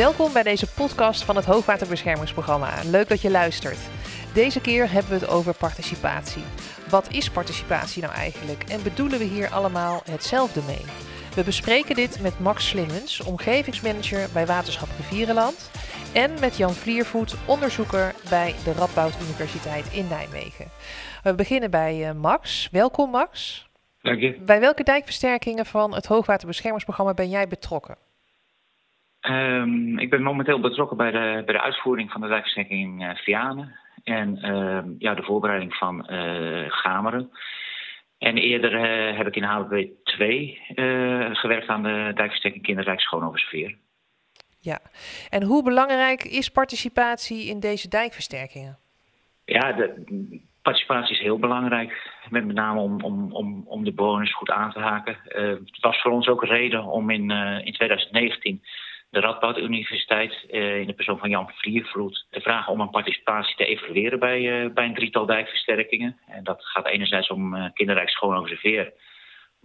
Welkom bij deze podcast van het Hoogwaterbeschermingsprogramma. Leuk dat je luistert. Deze keer hebben we het over participatie. Wat is participatie nou eigenlijk en bedoelen we hier allemaal hetzelfde mee? We bespreken dit met Max Slimmens, omgevingsmanager bij Waterschap Rivierenland. En met Jan Vliervoet, onderzoeker bij de Radboud Universiteit in Nijmegen. We beginnen bij eh, Max. Welkom Max. Dank je. Bij welke dijkversterkingen van het Hoogwaterbeschermingsprogramma ben jij betrokken? Um, ik ben momenteel betrokken bij de, bij de uitvoering van de dijkversterking in uh, Vianen. En uh, ja, de voorbereiding van uh, Gameren. En eerder heb ik in HWB 2 gewerkt aan de dijkversterking Kinderrijk Schoonoversfeer. Ja, en hoe belangrijk is participatie in deze dijkversterkingen? Ja, de participatie is heel belangrijk. Met, met name om, om, om, om de bewoners goed aan te haken. het was voor ons ook een reden om in, in 2019 de Radboud Universiteit uh, in de persoon van Jan Vliervloed te vragen om een participatie te evalueren bij, uh, bij een drietal dijkversterkingen. En dat gaat enerzijds om uh, Kinderrijk Schoon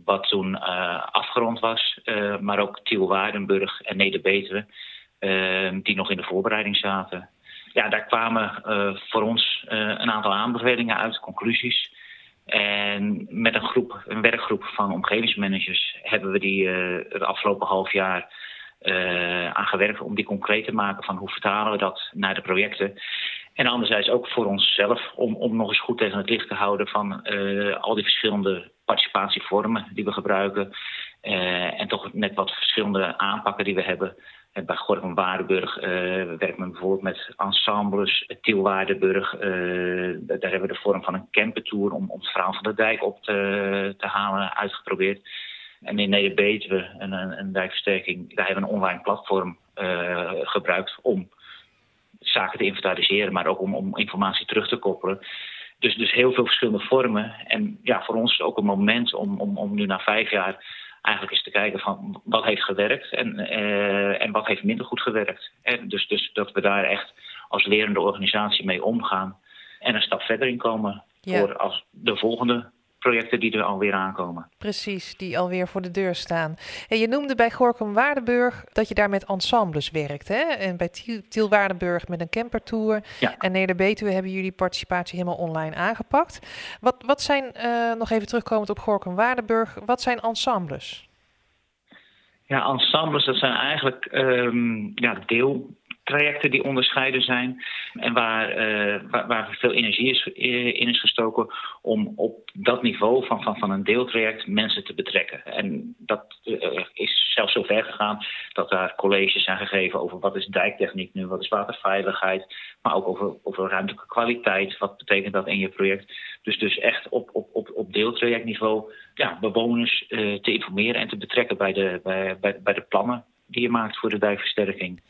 wat toen afgerond was, maar ook Tiel Waardenburg en Neder-Betuwe, die nog in de voorbereiding zaten. Ja, daar kwamen voor ons een aantal aanbevelingen uit, conclusies. En met een groep, een werkgroep van omgevingsmanagers hebben we die het afgelopen half jaar uh, aan gewerkt om die concreet te maken van hoe vertalen we dat naar de projecten. En anderzijds ook voor onszelf om, om nog eens goed tegen het licht te houden van uh, al die verschillende participatievormen die we gebruiken. Uh, en toch net wat verschillende aanpakken die we hebben. En bij Gorkum Waardenburg werkt men bijvoorbeeld met ensembles. Tiel Waardenburg, daar hebben we de vorm van een campertour om, om het verhaal van de dijk op te, te halen uitgeprobeerd. En in Neder-Betuwe, een, een, een dijkversterking, daar hebben we een online platform uh, gebruikt om zaken te inventariseren, maar ook om, om informatie terug te koppelen. Dus, dus heel veel verschillende vormen. En ja, voor ons is het ook een moment om, om, om nu na vijf jaar eigenlijk eens te kijken van wat heeft gewerkt en, uh, en wat heeft minder goed gewerkt. En dus, dus dat we daar echt als lerende organisatie mee omgaan en een stap verder in komen ja. voor als de volgende projecten die er alweer aankomen. Precies, die alweer voor de deur staan. En je noemde bij Gorkum Waardenburg dat je daar met ensembles werkt. Hè? En bij Tiel Waardenburg met een campertour. Ja. En Neder-Betuwe hebben jullie participatie helemaal online aangepakt. Wat, wat zijn, uh, nog even terugkomend op Gorkum Waardenburg, wat zijn ensembles? Ja, ensembles, dat zijn eigenlijk um, ja, deel trajecten die onderscheiden zijn en waar, uh, waar, veel energie is, in is gestoken om op dat niveau van, van, van een deeltraject mensen te betrekken. En dat uh, is zelfs zo ver gegaan dat daar colleges zijn gegeven over wat is dijktechniek nu, wat is waterveiligheid, maar ook over, over ruimtelijke kwaliteit, wat betekent dat in je project. Dus, dus echt op, op, op, op deeltrajectniveau ja, bewoners te informeren en te betrekken bij de, bij, bij, bij de plannen die je maakt voor de dijkversterking.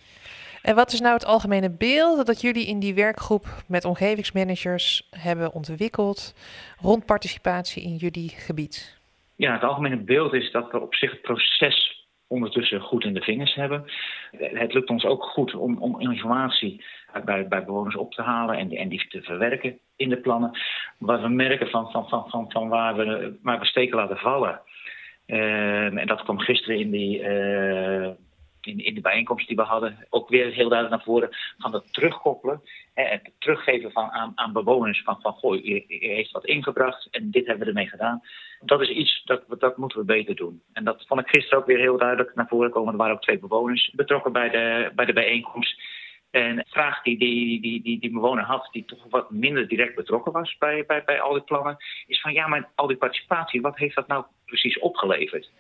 En wat is nou het algemene beeld dat jullie in die werkgroep met omgevingsmanagers hebben ontwikkeld rond participatie in jullie gebied? Ja, het algemene beeld is dat we op zich het proces ondertussen goed in de vingers hebben. Het lukt ons ook goed om, om informatie bij, bij bewoners op te halen en, en die te verwerken in de plannen. Wat we merken van, van, van, van, waar, we, waar we steken laten vallen. Uh, en dat kwam gisteren in die uh, in, in de bijeenkomst die we hadden ook weer heel duidelijk naar voren van het terugkoppelen en het teruggeven van, aan, aan bewoners van, van goh, je, heeft wat ingebracht en dit hebben we ermee gedaan. Dat is iets dat, dat moeten we beter doen. En dat vond ik gisteren ook weer heel duidelijk naar voren komen. Er waren ook twee bewoners betrokken bij de, bij de bijeenkomst. En de vraag die die, die, die, die bewoner had, die toch wat minder direct betrokken was bij, bij, bij al die plannen, is van ja, maar al die participatie, wat heeft dat nou precies opgeleverd?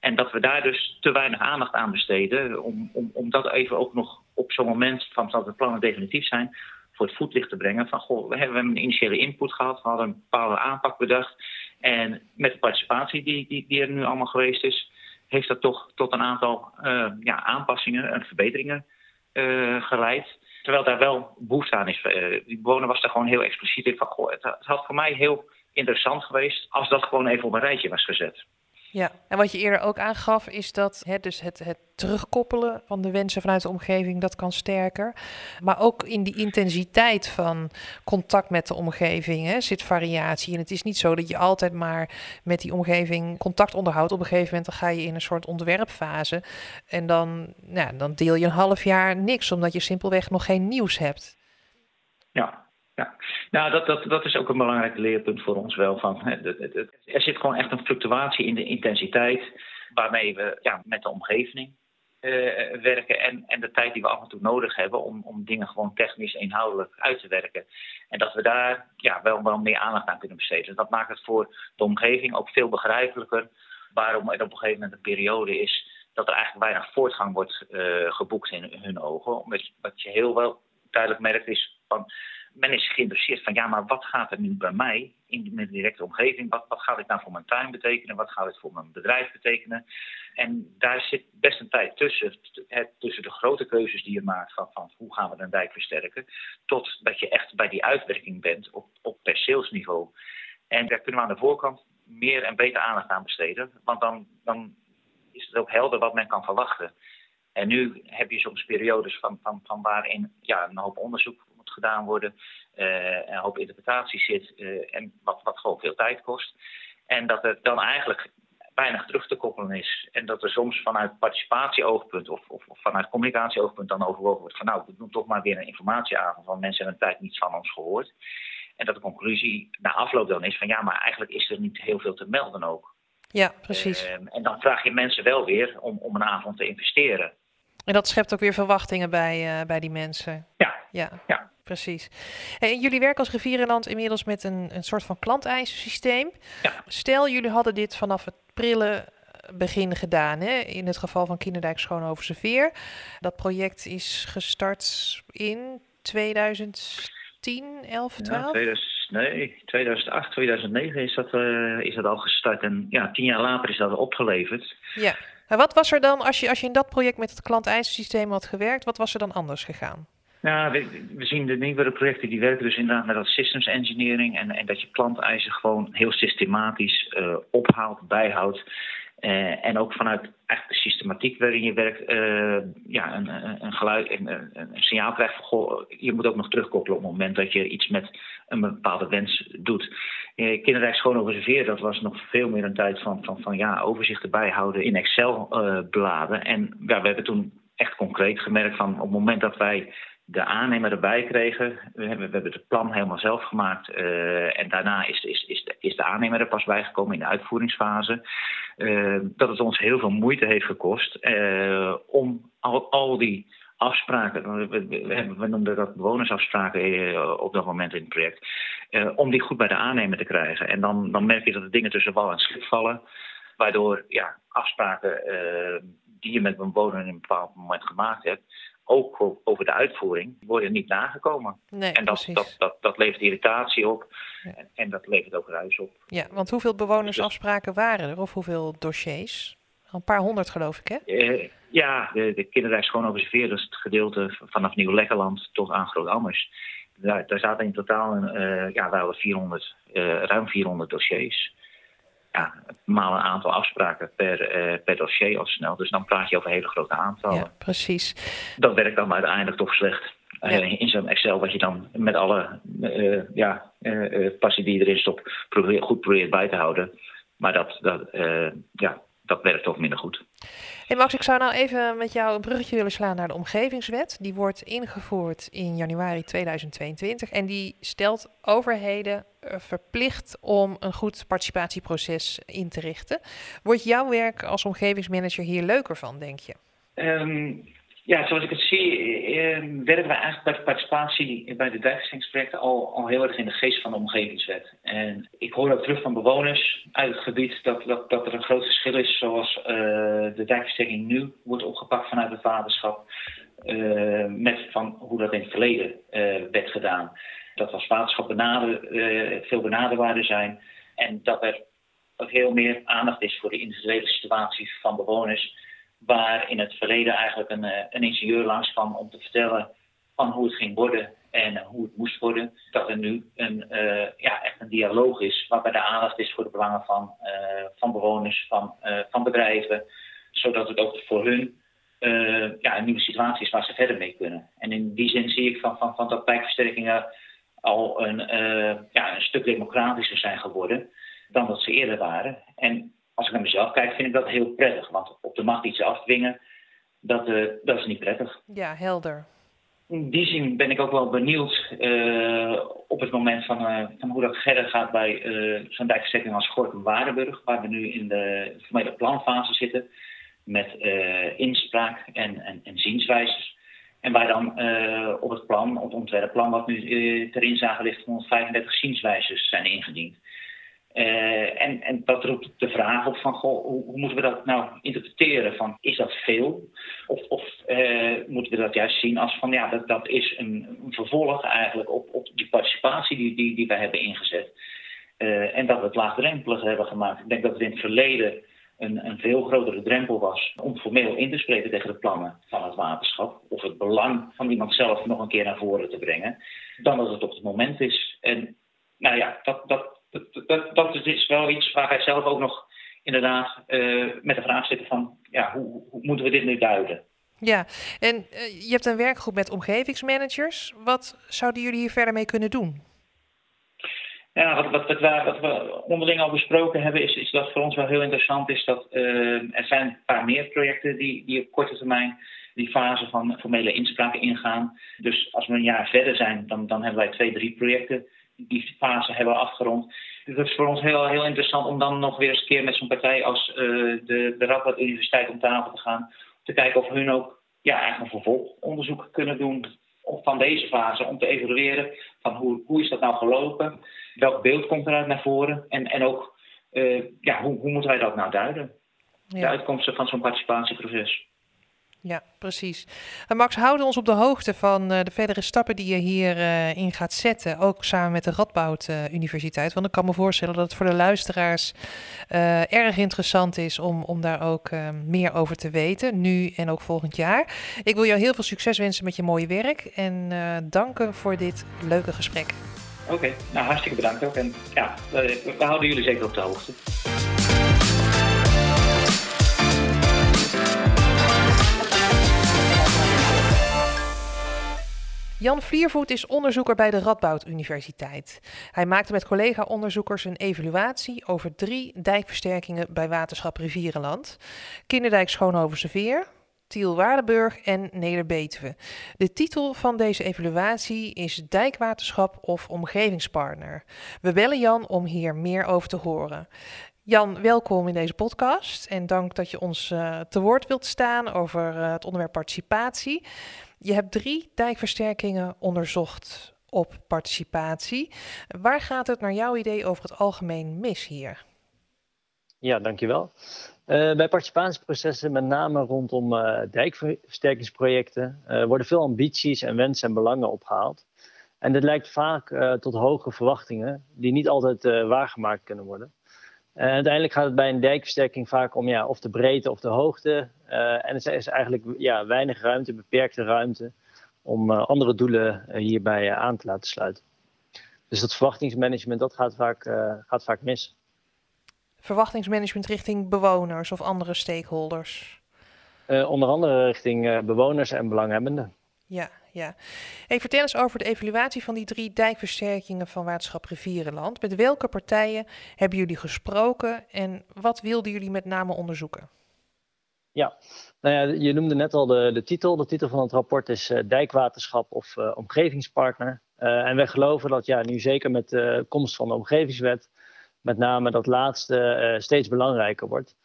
En dat we daar dus te weinig aandacht aan besteden. Om, om, om dat even ook nog op zo'n moment van dat de plannen definitief zijn. voor het voetlicht te brengen. Van goh, we hebben een initiële input gehad. We hadden een bepaalde aanpak bedacht. En met de participatie die, die, die er nu allemaal geweest is. heeft dat toch tot een aantal uh, ja, aanpassingen en verbeteringen uh, geleid. Terwijl daar wel behoefte aan is. Uh, die bewoner was daar gewoon heel expliciet in van. Goh, het had voor mij heel interessant geweest. als dat gewoon even op een rijtje was gezet. Ja, en wat je eerder ook aangaf is dat hè, dus het, het terugkoppelen van de wensen vanuit de omgeving, dat kan sterker. Maar ook in die intensiteit van contact met de omgeving hè, zit variatie. En het is niet zo dat je altijd maar met die omgeving contact onderhoudt. Op een gegeven moment dan ga je in een soort ontwerpfase. En dan, nou, dan deel je een half jaar niks, omdat je simpelweg nog geen nieuws hebt. Ja, ja, nou dat, dat, dat is ook een belangrijk leerpunt voor ons wel. Van, hè, er zit gewoon echt een fluctuatie in de intensiteit waarmee we ja, met de omgeving uh, werken en, en de tijd die we af en toe nodig hebben om, om dingen gewoon technisch inhoudelijk uit te werken. En dat we daar ja, wel, wel meer aandacht aan kunnen besteden. Dus dat maakt het voor de omgeving ook veel begrijpelijker waarom er op een gegeven moment een periode is dat er eigenlijk weinig voortgang wordt uh, geboekt in hun ogen. Omdat wat je heel wel duidelijk merkt is van men is geïnteresseerd van ja, maar wat gaat er nu bij mij in mijn directe omgeving? Wat, wat gaat dit nou voor mijn tuin betekenen? Wat gaat het voor mijn bedrijf betekenen? En daar zit best een tijd tussen, het, tussen de grote keuzes die je maakt van, van hoe gaan we een dijk versterken, tot dat je echt bij die uitwerking bent op, op perceelsniveau. En daar kunnen we aan de voorkant meer en beter aandacht aan besteden, want dan, dan is het ook helder wat men kan verwachten. En nu heb je soms periodes van, van, van waarin ja, een hoop onderzoek gedaan worden. Uh, een hoop interpretatie zit uh, en wat, wat gewoon veel tijd kost. En dat er dan eigenlijk weinig terug te koppelen is. En dat er soms vanuit participatieoogpunt of, of, of vanuit communicatieoogpunt dan overwogen wordt van nou, we doen toch maar weer een informatieavond, want mensen hebben een tijd niets van ons gehoord. En dat de conclusie na afloop dan is van ja, maar eigenlijk is er niet heel veel te melden ook. Ja, precies. Uh, en dan vraag je mensen wel weer om, om een avond te investeren. En dat schept ook weer verwachtingen bij, bij die mensen. Ja, ja. ja precies. En jullie werken als Rivierenland inmiddels met een, een soort van klanteisensysteem. Ja. Stel, jullie hadden dit vanaf het prille begin gedaan, hè? in het geval van Kinderdijk Schoonhovense Veer. Dat project is gestart in 2010, 11, 12? Ja, 2000, nee, 2008, 2009 is dat, uh, is dat al gestart. En ja, tien jaar later is dat opgeleverd. Ja. Wat was er dan, als je, als je in dat project met het klanteisensysteem had gewerkt, wat was er dan anders gegaan? Ja, we, zien de nieuwere projecten die werken dus inderdaad met dat systems engineering. En, en dat je klanteisen gewoon heel systematisch uh, ophaalt, bijhoudt. Uh, en ook vanuit echt de systematiek waarin je werkt, uh, ja, een, een, geluid, een, een, signaal krijgt van je moet ook nog terugkoppelen op het moment dat je iets met een bepaalde wens doet. Uh, Kinderrijk schoon observeren, dat was nog veel meer een tijd van, van, van ja, overzichten bijhouden in Excel-bladen. en ja, we hebben toen echt concreet gemerkt van op het moment dat wij de aannemer erbij kregen. We hebben, we hebben het plan helemaal zelf gemaakt. Uh, en daarna is, is, is, de, is de aannemer er pas bijgekomen in de uitvoeringsfase. Uh, dat het ons heel veel moeite heeft gekost uh, om al, al die afspraken, we, we, we, noemden dat bewonersafspraken op dat moment in het project, om die goed bij de aannemer te krijgen. En dan, dan merk je dat de dingen tussen wal en schip vallen, waardoor ja, afspraken die je met een bewoner in een bepaald moment gemaakt hebt, ook over de uitvoering, worden niet nagekomen. Nee, en dat, dat, dat, dat, levert irritatie op en, en, dat levert ook ruis op. Ja, want hoeveel bewonersafspraken waren er of hoeveel dossiers? Een paar honderd geloof ik, hè? Uh, ja, de, de gewoon dat is het gedeelte vanaf Nieuw-Lekkerland tot aan Groot-Ammers. Daar, daar zaten in totaal een, uh, ja, wel 400, uh, ruim 400 dossiers ja, maal een aantal afspraken per, uh, per dossier al snel. Dus dan praat je over hele grote aantallen. Ja, precies. Dat werkt dan uiteindelijk toch slecht. Uh, in zo'n Excel wat je dan met alle uh, ja, passie die erin stopt probeer, goed probeert bij te houden. Maar dat, dat, ja, dat werkt toch minder goed. Hey Max, ik zou nou even met jou een bruggetje willen slaan naar de omgevingswet. Die wordt ingevoerd in januari 2022 en die stelt overheden eh, verplicht om een goed participatieproces in te richten. Wordt jouw werk als omgevingsmanager hier leuker van, denk je? Um, ja, zoals ik het zie, eh, werken we eigenlijk bij de participatie bij de dijkvestingsprojecten al, al heel erg in de geest van de omgevingswet. En ik hoor ook terug van bewoners uit het gebied dat, dat, dat er een groot verschil is zoals uh, de dijkversterking nu wordt opgepakt vanuit het waterschap. Uh, met van hoe dat in het verleden uh, werd gedaan. Dat als waterschap benader, veel benaderbaarder zijn. En dat er ook heel meer aandacht is voor de individuele situatie van bewoners waar in het verleden eigenlijk een, eh, een ingenieur langs kwam om te vertellen van hoe het ging worden. en hoe het moest worden, dat er nu een, ja, echt een dialoog is waarbij de aandacht is voor de belangen van, van bewoners, van, van bedrijven, zodat het ook voor hun ja, een nieuwe situatie is waar ze verder mee kunnen. En in die zin zie ik van, van, van dat wijkversterkingen al een, ja, een stuk democratischer zijn geworden dan dat ze eerder waren. En als ik naar mezelf kijk, vind ik dat heel prettig. Want op de macht iets afdwingen, dat, uh, dat is niet prettig. Ja, helder. In die zin ben ik ook wel benieuwd uh, op het moment van, uh, van hoe dat verder gaat bij zo'n dijkverstrekking als Gorkum-Waardenburg, waar we nu in de formele planfase zitten met inspraak en, en, en zienswijzes. En waar dan op het plan, op het ontwerpplan wat nu ter inzage ligt, 135 zienswijzes zijn ingediend. Uh, en, en dat roept de vraag op van, goh, hoe, hoe, moeten we dat nou interpreteren? Van, is dat veel? Of, of uh, moeten we dat juist zien als van, ja, dat, dat is een, vervolg eigenlijk op, op die participatie die, die, die wij hebben ingezet. Uh, en dat we het laagdrempelig hebben gemaakt. Ik denk dat het in het verleden een, een veel grotere drempel was om formeel in te spreken tegen de plannen van het waterschap. Of het belang van iemand zelf nog een keer naar voren te brengen. Dan dat het op het moment is. En nou ja, dat, dat dat, dat, is wel iets waar wij zelf ook nog inderdaad uh, met de vraag zitten van ja, hoe, hoe, moeten we dit nu duiden? Ja, en uh, je hebt een werkgroep met omgevingsmanagers. Wat zouden jullie hier verder mee kunnen doen? Ja, wat, wat, wat, we, wat we onderling al besproken hebben, is, is dat voor ons wel heel interessant is dat uh, er zijn een paar meer projecten die, die op korte termijn die fase van formele inspraak ingaan. Dus als we een jaar verder zijn, dan, dan hebben wij twee, drie projecten die fase hebben afgerond. Dus dat is voor ons heel, heel interessant om dan nog weer eens een keer met zo'n partij als uh, de, de Radboud Universiteit om tafel te gaan. Om te kijken of hun ook ja, eigenlijk een vervolgonderzoek kunnen doen van deze fase. Om te evalueren van hoe, hoe is dat nou gelopen? Welk beeld komt eruit naar voren? En, en ook uh, ja, hoe, hoe moeten wij dat nou duiden? Ja. De uitkomsten van zo'n participatieproces. Ja, precies. En Max, houden ons op de hoogte van uh, de verdere stappen die je hierin uh, in gaat zetten, ook samen met de Radboud Universiteit. Want ik kan me voorstellen dat het voor de luisteraars erg interessant is om, om daar ook meer over te weten, nu en ook volgend jaar. Ik wil jou heel veel succes wensen met je mooie werk en danken voor dit leuke gesprek. Oké, nou hartstikke bedankt ook. En ja, we houden jullie zeker op de hoogte. Jan Vliervoet is onderzoeker bij de Radboud Universiteit. Hij maakte met collega-onderzoekers een evaluatie over drie dijkversterkingen bij waterschap Rivierenland. Kinderdijk Schoonhovense Veer, Tiel Waardenburg en Neder-Betuwe. De titel van deze evaluatie is Dijkwaterschap of Omgevingspartner. We bellen Jan om hier meer over te horen. Jan, welkom in deze podcast en dank dat je ons uh, te woord wilt staan over uh, het onderwerp participatie. Je hebt drie dijkversterkingen onderzocht op participatie. Waar gaat het naar jouw idee over het algemeen mis hier? Ja, dankjewel. Uh, bij participatieprocessen, met name rondom uh, dijkversterkingsprojecten, uh, worden veel ambities en wensen en belangen opgehaald. En dit leidt vaak tot hoge verwachtingen, die niet altijd waargemaakt kunnen worden. Uh, uiteindelijk gaat het bij een dijkversterking vaak om ja, of de breedte of de hoogte. Uh, en er is eigenlijk ja, weinig ruimte, beperkte ruimte om uh, andere doelen hierbij aan te laten sluiten. Dus dat verwachtingsmanagement dat gaat, vaak, gaat vaak mis. Verwachtingsmanagement richting bewoners of andere stakeholders? onder andere richting bewoners en belanghebbenden. Ja, ja. Hey, vertel eens over de evaluatie van die drie dijkversterkingen van waterschap Rivierenland. Met welke partijen hebben jullie gesproken en wat wilden jullie met name onderzoeken? Ja, nou ja, je noemde net al de, de titel. De titel van het rapport is uh, Dijkwaterschap of uh, Omgevingspartner. Uh, en wij geloven dat ja, nu zeker met de komst van de Omgevingswet, met name dat laatste steeds belangrijker wordt.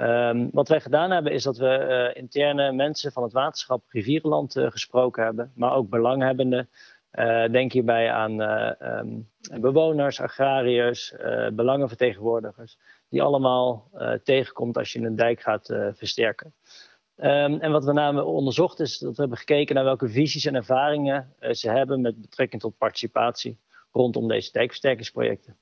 Um, wat wij gedaan hebben is dat we uh, interne mensen van het waterschap Rivierenland uh, gesproken hebben, maar ook belanghebbenden. Uh, denk hierbij aan um, bewoners, agrariërs, belangenvertegenwoordigers, die allemaal tegenkomt als je een dijk gaat versterken. Um, en wat we namelijk onderzocht is dat we hebben gekeken naar welke visies en ervaringen ze hebben met betrekking tot participatie rondom deze dijkversterkingsprojecten.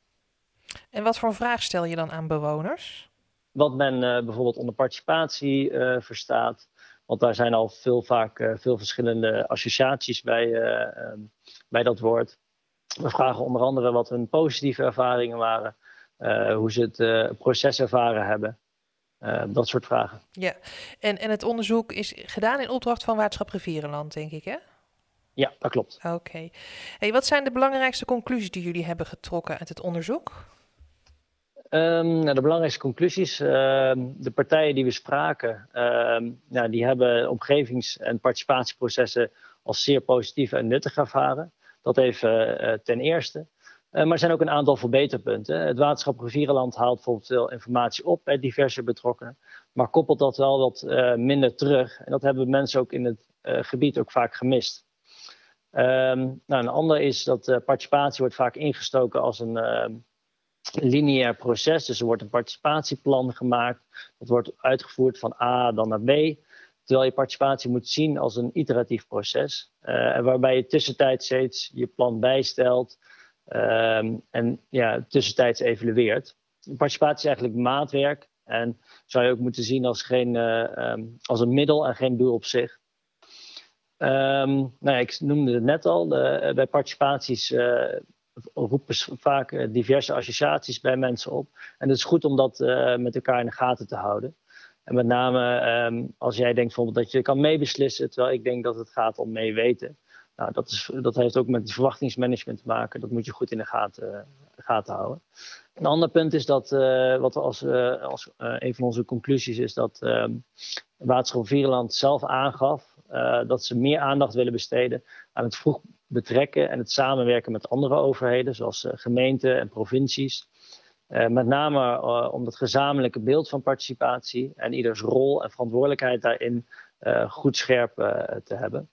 En wat voor vraag stel je dan aan bewoners? Wat men uh, bijvoorbeeld onder participatie uh, verstaat. Want daar zijn al veel vaak uh, veel verschillende associaties bij, ehm, bij dat woord. We vragen onder andere wat hun positieve ervaringen waren, hoe ze het proces ervaren hebben. dat soort vragen. Ja, en, en het onderzoek is gedaan in opdracht van Waterschap Rivierenland, denk ik, hè? Ja, dat klopt. Oké. Hey, wat zijn de belangrijkste conclusies die jullie hebben getrokken uit het onderzoek? Um, nou, de belangrijkste conclusies. Uh, de partijen die we spraken, uh, nou, die hebben omgevings- en participatieprocessen als zeer positief en nuttig ervaren. Dat even uh, ten eerste. Uh, maar er zijn ook een aantal verbeterpunten. Het waterschap Rivierenland haalt bijvoorbeeld veel informatie op bij diverse betrokkenen, maar koppelt dat wel wat uh, minder terug. En dat hebben mensen ook in het gebied ook vaak gemist. Nou, een ander is dat participatie wordt vaak ingestoken als een ehm, lineair proces. Dus er wordt een participatieplan gemaakt. Dat wordt uitgevoerd van A dan naar B. Terwijl je participatie moet zien als een iteratief proces. Uh, waarbij je tussentijds steeds je plan bijstelt. Um, en ja, tussentijds evalueert. Participatie is eigenlijk maatwerk. En zou je ook moeten zien als, geen, uh, um, als een middel en geen doel op zich. Um, nou ja, ik noemde het net al. De, bij participaties roepen vaak eh, diverse associaties bij mensen op. En het is goed om dat uh, met elkaar in de gaten te houden. En met name um, als jij denkt bijvoorbeeld dat je kan meebeslissen, terwijl ik denk dat het gaat om meeweten. Nou, dat, is, dat heeft ook met verwachtingsmanagement te maken. Dat moet je goed in de gaten, houden. Een ander punt is dat, uh, wat als, als een van onze conclusies is dat ehm, Waterschap Vierland zelf aangaf dat ze meer aandacht willen besteden aan het vroeg betrekken en het samenwerken met andere overheden, zoals uh, gemeenten en provincies. Uh, met name uh, om dat gezamenlijke beeld van participatie en ieders rol en verantwoordelijkheid daarin goed scherp te hebben.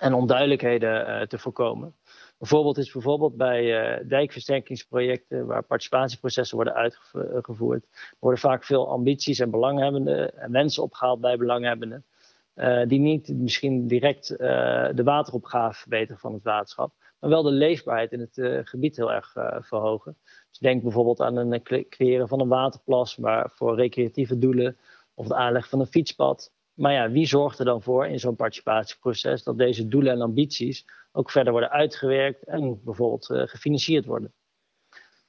En onduidelijkheden te voorkomen. Een voorbeeld is bijvoorbeeld bij dijkversterkingsprojecten waar participatieprocessen worden uitgevoerd. Er worden vaak veel ambities en belanghebbenden en wensen opgehaald bij belanghebbenden. Uh, die niet misschien direct uh, de wateropgave verbeteren van het waterschap, maar wel de leefbaarheid in het uh, gebied heel erg verhogen. Dus denk bijvoorbeeld aan het creëren van een waterplas, maar voor recreatieve doelen of de aanleg van een fietspad. Maar ja, wie zorgt er dan voor in zo'n participatieproces dat deze doelen en ambities ook verder worden uitgewerkt en bijvoorbeeld gefinancierd worden?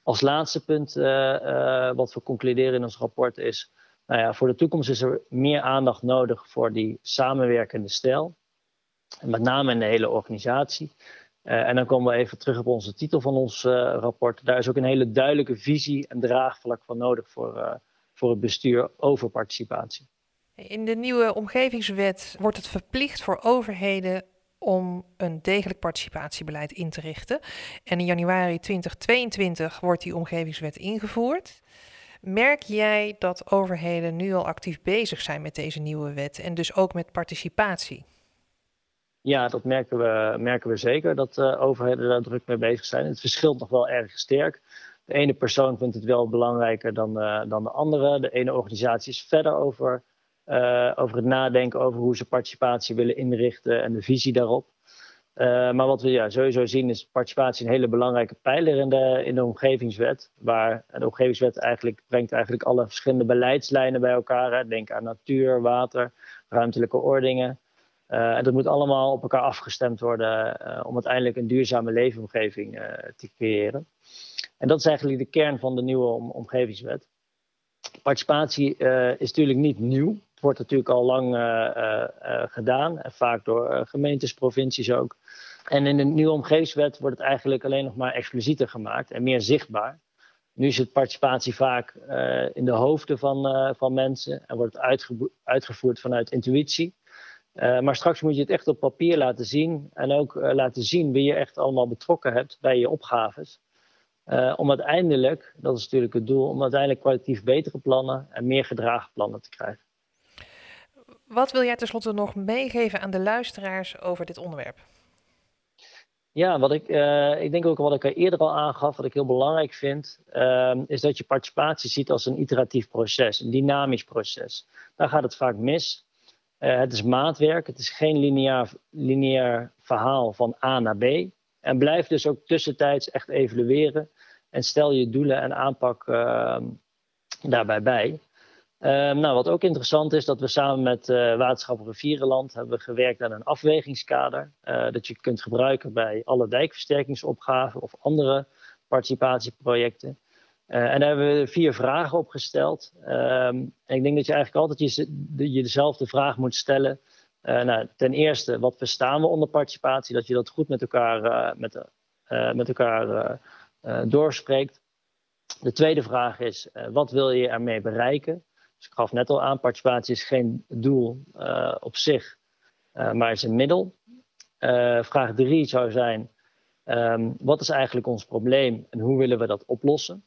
Als laatste punt wat we concluderen in ons rapport is nou ja, voor de toekomst is er meer aandacht nodig voor die samenwerkende stijl. Met name in de hele organisatie. Uh, en dan komen we even terug op onze titel van ons uh, rapport. Daar is ook een hele duidelijke visie en draagvlak van nodig voor, uh, voor het bestuur over participatie. In de nieuwe omgevingswet wordt het verplicht voor overheden om een degelijk participatiebeleid in te richten. En in januari 2022 wordt die omgevingswet ingevoerd. Merk jij dat overheden nu al actief bezig zijn met deze nieuwe wet en dus ook met participatie? Ja, dat merken we, merken we zeker, dat uh, overheden daar druk mee bezig zijn. Het verschilt nog wel erg sterk. De ene persoon vindt het wel belangrijker dan, uh, dan de andere. De ene organisatie is verder over, uh, over het nadenken over hoe ze participatie willen inrichten en de visie daarop. Uh, maar wat we ja, sowieso zien is participatie een hele belangrijke pijler in de, in de omgevingswet. Waar de omgevingswet eigenlijk brengt eigenlijk alle verschillende beleidslijnen bij elkaar. Hè. Denk aan natuur, water, ruimtelijke ordeningen. Uh, en dat moet allemaal op elkaar afgestemd worden uh, om uiteindelijk een duurzame leefomgeving te creëren. En dat is eigenlijk de kern van de nieuwe om, omgevingswet. Participatie is natuurlijk niet nieuw wordt natuurlijk al lang uh, uh, gedaan. En vaak door gemeentes, provincies ook. En in de nieuwe omgevingswet wordt het eigenlijk alleen nog maar explicieter gemaakt en meer zichtbaar. Nu is het participatie vaak in de hoofden van, van mensen en wordt het uitgevoerd vanuit intuïtie. maar straks moet je het echt op papier laten zien en ook laten zien wie je echt allemaal betrokken hebt bij je opgaves. om uiteindelijk, dat is natuurlijk het doel, om uiteindelijk kwalitatief betere plannen en meer gedragen plannen te krijgen. Wat wil jij tenslotte nog meegeven aan de luisteraars over dit onderwerp? Ja, wat ik, uh, ik denk ook wat ik er eerder al aangaf, wat ik heel belangrijk vind, uh, is dat je participatie ziet als een iteratief proces, een dynamisch proces. Daar gaat het vaak mis. Uh, het is maatwerk, het is geen lineair, lineair verhaal van A naar B. En blijf dus ook tussentijds echt evalueren en stel je doelen en aanpak ehm, daarbij bij. Ehm, nou, wat ook interessant is, dat we samen met uh, Waterschap Rivierenland hebben gewerkt aan een afwegingskader. Uh, dat je kunt gebruiken bij alle dijkversterkingsopgaven of andere participatieprojecten. Uh, en daar hebben we vier vragen op gesteld. Ehm, en ik denk dat je eigenlijk altijd je, je dezelfde vraag moet stellen. nou, ten eerste, wat verstaan we onder participatie? Dat je dat goed met elkaar, met, met elkaar doorspreekt. De tweede vraag is, wat wil je ermee bereiken? Dus ik gaf net al aan, participatie is geen doel uh, op zich, uh, maar is een middel. Uh, vraag drie zou zijn, um, wat is eigenlijk ons probleem en hoe willen we dat oplossen?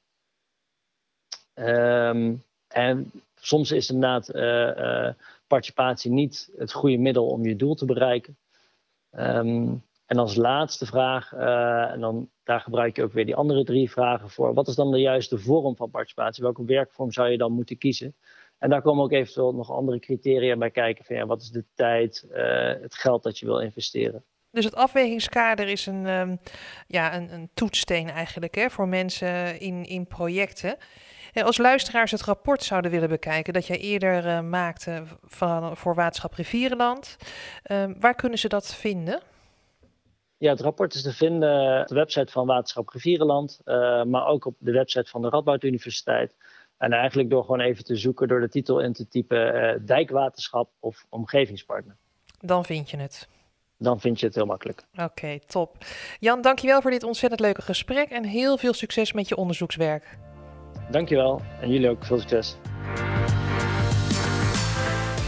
Um, en soms is inderdaad participatie niet het goede middel om je doel te bereiken. Um, en als laatste vraag, en dan, daar gebruik je ook weer die andere drie vragen voor. Wat is dan de juiste vorm van participatie? Welke werkvorm zou je dan moeten kiezen? En daar komen ook eventueel nog andere criteria bij kijken. Van, ja, wat is de tijd, uh, het geld dat je wil investeren. Dus het afwegingskader is een, um, ja, een, een toetssteen eigenlijk hè, voor mensen in, in projecten. Als luisteraars het rapport zouden willen bekijken dat jij eerder uh, maakte van, voor Waterschap Rivierenland, uh, waar kunnen ze dat vinden? Ja, het rapport is te vinden op de website van Waterschap Rivierenland, uh, maar ook op de website van de Radboud Universiteit. En eigenlijk door gewoon even te zoeken, door de titel in te typen uh, dijkwaterschap of omgevingspartner. Dan vind je het. Dan vind je het heel makkelijk. Oké, okay, top. Jan, dankjewel voor dit ontzettend leuke gesprek en heel veel succes met je onderzoekswerk. Dankjewel en jullie ook veel succes.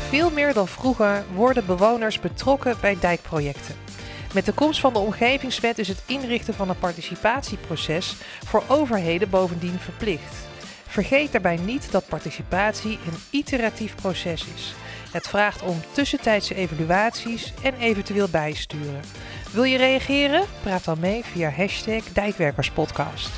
Veel meer dan vroeger worden bewoners betrokken bij dijkprojecten. Met de komst van de omgevingswet is het inrichten van een participatieproces voor overheden bovendien verplicht. Vergeet daarbij niet dat participatie een iteratief proces is. Het vraagt om tussentijdse evaluaties en eventueel bijsturen. Wil je reageren? Praat dan mee via hashtag Dijkwerkerspodcast.